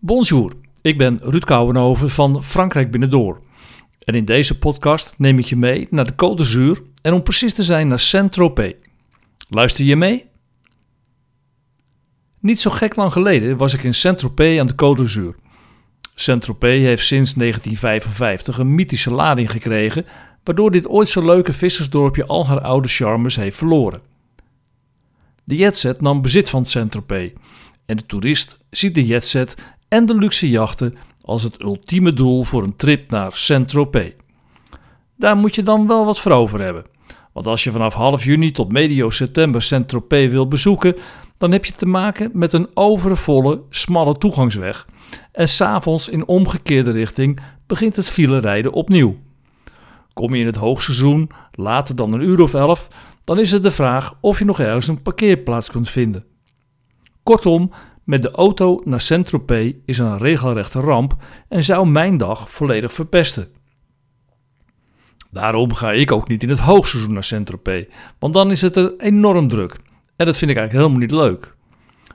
Bonjour, ik ben Ruud Kouwenhoven van Frankrijk Binnendoor. En in deze podcast neem ik je mee naar de Côte d'Azur en om precies te zijn naar Saint-Tropez. Luister je mee? Niet zo gek lang geleden was ik in Saint-Tropez aan de Côte d'Azur. Saint-Tropez heeft sinds 1955 een mythische lading gekregen, waardoor dit ooit zo leuke vissersdorpje al haar oude charmes heeft verloren. De jetset nam bezit van Saint-Tropez en de toerist ziet de jetset en de luxe jachten als het ultieme doel voor een trip naar Saint-Tropez. Daar moet je dan wel wat voor over hebben. Want als je vanaf half juni tot medio september Saint-Tropez wil bezoeken, dan heb je te maken met een overvolle, smalle toegangsweg. En s'avonds in omgekeerde richting begint het filerijden opnieuw. Kom je in het hoogseizoen, later dan een uur of elf, dan is het de vraag of je nog ergens een parkeerplaats kunt vinden. Kortom, met de auto naar Saint-Tropez is een regelrechte ramp en zou mijn dag volledig verpesten. Daarom ga ik ook niet in het hoogseizoen naar Saint-Tropez, want dan is het er enorm druk. En dat vind ik eigenlijk helemaal niet leuk.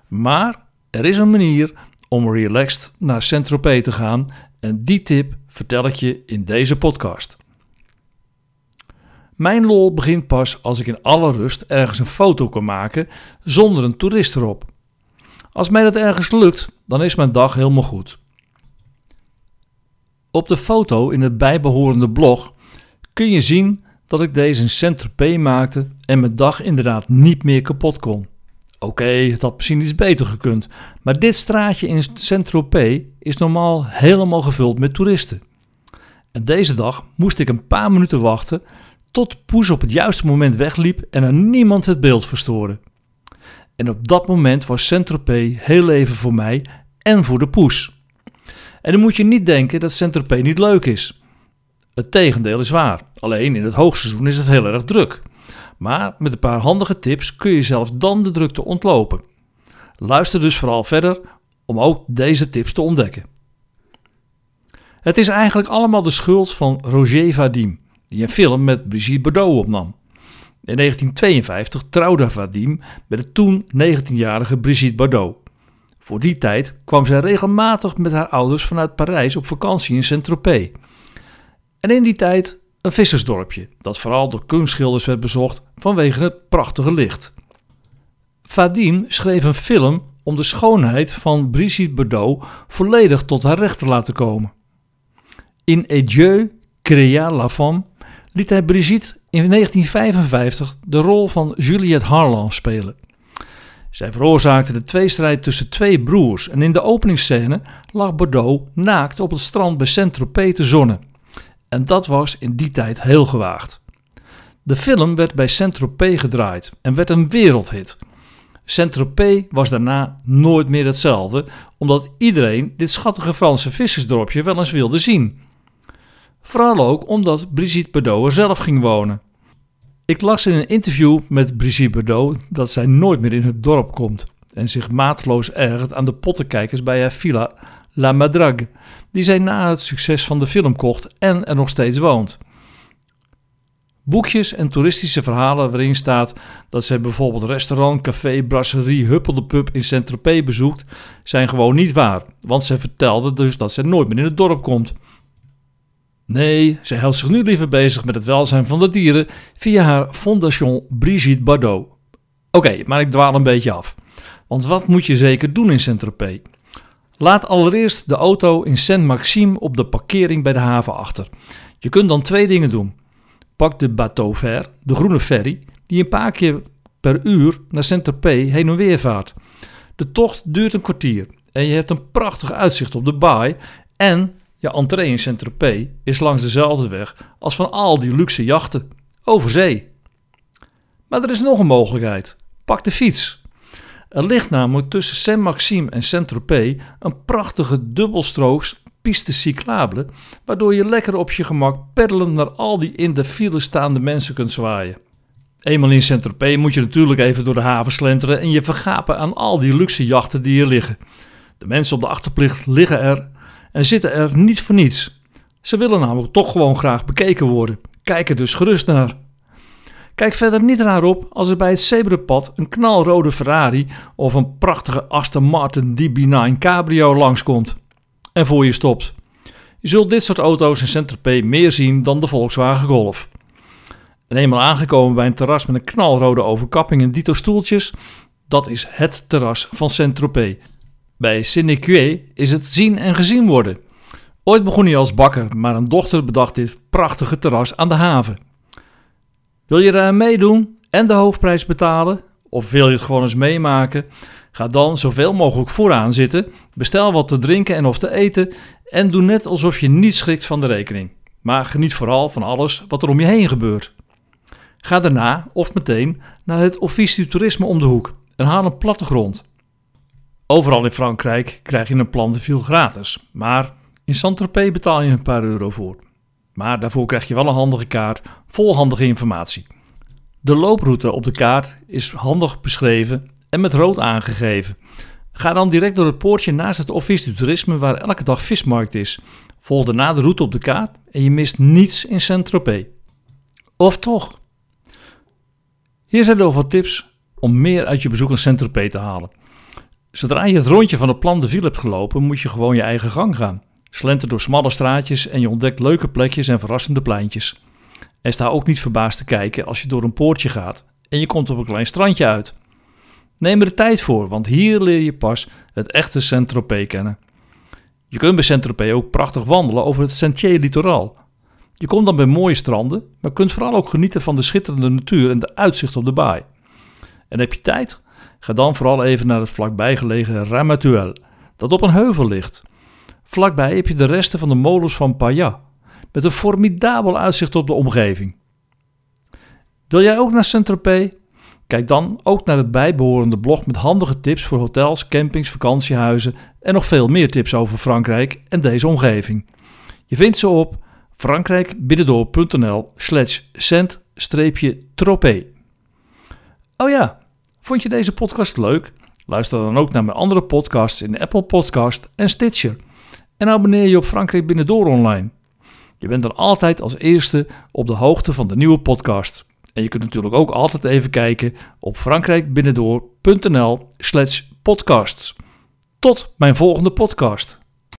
Maar er is een manier om relaxed naar Saint-Tropez te gaan en die tip vertel ik je in deze podcast. Mijn lol begint pas als ik in alle rust ergens een foto kan maken zonder een toerist erop. Als mij dat ergens lukt, dan is mijn dag helemaal goed. Op de foto in het bijbehorende blog kun je zien dat ik deze in Saint-Tropez maakte en mijn dag inderdaad niet meer kapot kon. Oké, het had misschien iets beter gekund, maar dit straatje in Saint-Tropez is normaal helemaal gevuld met toeristen. En deze dag moest ik een paar minuten wachten tot Poes op het juiste moment wegliep en er niemand het beeld verstoorde. En op dat moment was Saint-Tropez heel even voor mij en voor de poes. En dan moet je niet denken dat Saint-Tropez niet leuk is. Het tegendeel is waar. Alleen in het hoogseizoen is het heel erg druk. Maar met een paar handige tips kun je zelfs dan de drukte ontlopen. Luister dus vooral verder om ook deze tips te ontdekken. Het is eigenlijk allemaal de schuld van Roger Vadim, die een film met Brigitte Bardot opnam. In 1952 trouwde Vadim met de toen 19-jarige Brigitte Bardot. Voor die tijd kwam zij regelmatig met haar ouders vanuit Parijs op vakantie in Saint-Tropez. En in die tijd een vissersdorpje, dat vooral door kunstschilders werd bezocht vanwege het prachtige licht. Vadim schreef een film om de schoonheid van Brigitte Bardot volledig tot haar recht te laten komen. In Adieu, créa la femme liet hij Brigitte in 1955 de rol van Juliette Harlan spelen. Zij veroorzaakte de tweestrijd tussen twee broers en in de openingsscène lag Bordeaux naakt op het strand bij Saint-Tropez te zonnen. En dat was in die tijd heel gewaagd. De film werd bij Saint-Tropez gedraaid en werd een wereldhit. Saint-Tropez was daarna nooit meer hetzelfde, omdat iedereen dit schattige Franse vissersdorpje wel eens wilde zien. Vooral ook omdat Brigitte Bardot er zelf ging wonen. Ik las in een interview met Brigitte Bardot dat zij nooit meer in het dorp komt en zich maatloos ergert aan de pottenkijkers bij haar villa La Madrague, die zij na het succes van de film kocht en er nog steeds woont. Boekjes en toeristische verhalen waarin staat dat zij bijvoorbeeld restaurant, café, brasserie, Huppel de Pub in Saint-Tropez bezoekt, zijn gewoon niet waar, want zij vertelde dus dat zij nooit meer in het dorp komt. Nee, zij houdt zich nu liever bezig met het welzijn van de dieren via haar Fondation Brigitte Bardot. Oké, maar ik dwaal een beetje af. Want wat moet je zeker doen in Saint-Tropez? Laat allereerst de auto in Saint-Maxime op de parkering bij de haven achter. Je kunt dan twee dingen doen. Pak de bateau vert, de groene ferry, die een paar keer per uur naar Saint-Tropez heen en weer vaart. De tocht duurt een kwartier en je hebt een prachtig uitzicht op de baai en je entree in Saint-Tropez is langs dezelfde weg als van al die luxe jachten, over zee. Maar er is nog een mogelijkheid. Pak de fiets. Er ligt namelijk tussen Saint-Maxime en Saint-Tropez een prachtige dubbelstrooks piste cyclable, waardoor je lekker op je gemak peddelen naar al die in de file staande mensen kunt zwaaien. Eenmaal in Saint-Tropez moet je natuurlijk even door de haven slenteren en je vergapen aan al die luxe jachten die hier liggen. De mensen op de achterplicht liggen er en zitten er niet voor niets. Ze willen namelijk toch gewoon graag bekeken worden. Kijk er dus gerust naar. Kijk verder niet raar op als er bij het zebrapad een knalrode Ferrari of een prachtige Aston Martin DB9 Cabrio langskomt en voor je stopt. Je zult dit soort auto's in Saint-Tropez meer zien dan de Volkswagen Golf. En eenmaal aangekomen bij een terras met een knalrode overkapping en dito stoeltjes, dat is het terras van Saint-Tropez. Bij Sénécué is het zien en gezien worden. Ooit begon hij als bakker, maar een dochter bedacht dit prachtige terras aan de haven. Wil je er meedoen en de hoofdprijs betalen? Of wil je het gewoon eens meemaken? Ga dan zoveel mogelijk vooraan zitten, bestel wat te drinken en of te eten en doe net alsof je niet schrikt van de rekening. Maar geniet vooral van alles wat er om je heen gebeurt. Ga daarna of meteen naar het Office du Toerisme om de hoek en haal een plattegrond. Overal in Frankrijk krijg je een plantenviel gratis, maar in Saint-Tropez betaal je een paar euro voor. Maar daarvoor krijg je wel een handige kaart vol handige informatie. De looproute op de kaart is handig beschreven en met rood aangegeven. Ga dan direct door het poortje naast het Office du Toerisme waar elke dag vismarkt is. Volg daarna de route op de kaart en je mist niets in Saint-Tropez. Of toch? Hier zijn nog wat tips om meer uit je bezoek aan Saint-Tropez te halen. Zodra je het rondje van het Plan de Ville hebt gelopen, moet je gewoon je eigen gang gaan. Slenter door smalle straatjes en je ontdekt leuke plekjes en verrassende pleintjes. En sta ook niet verbaasd te kijken als je door een poortje gaat en je komt op een klein strandje uit. Neem er de tijd voor, want hier leer je pas het echte Saint-Tropez kennen. Je kunt bij Saint-Tropez ook prachtig wandelen over het Sentier Littoral. Je komt dan bij mooie stranden, maar kunt vooral ook genieten van de schitterende natuur en de uitzicht op de baai. En heb je tijd? Ga dan vooral even naar het vlakbij gelegen Ramatuel, dat op een heuvel ligt. Vlakbij heb je de resten van de molens van Paya, met een formidabel uitzicht op de omgeving. Wil jij ook naar Saint-Tropez? Kijk dan ook naar het bijbehorende blog met handige tips voor hotels, campings, vakantiehuizen en nog veel meer tips over Frankrijk en deze omgeving. Je vindt ze op frankrijkbinnendoor.nl slash cent-tropez. Oh ja, vond je deze podcast leuk? Luister dan ook naar mijn andere podcasts in Apple Podcast en Stitcher. En abonneer je op Frankrijk Binnendoor online. Je bent dan altijd als eerste op de hoogte van de nieuwe podcast. En je kunt natuurlijk ook altijd even kijken op frankrijkbinnendoor.nl slash podcasts. Tot mijn volgende podcast.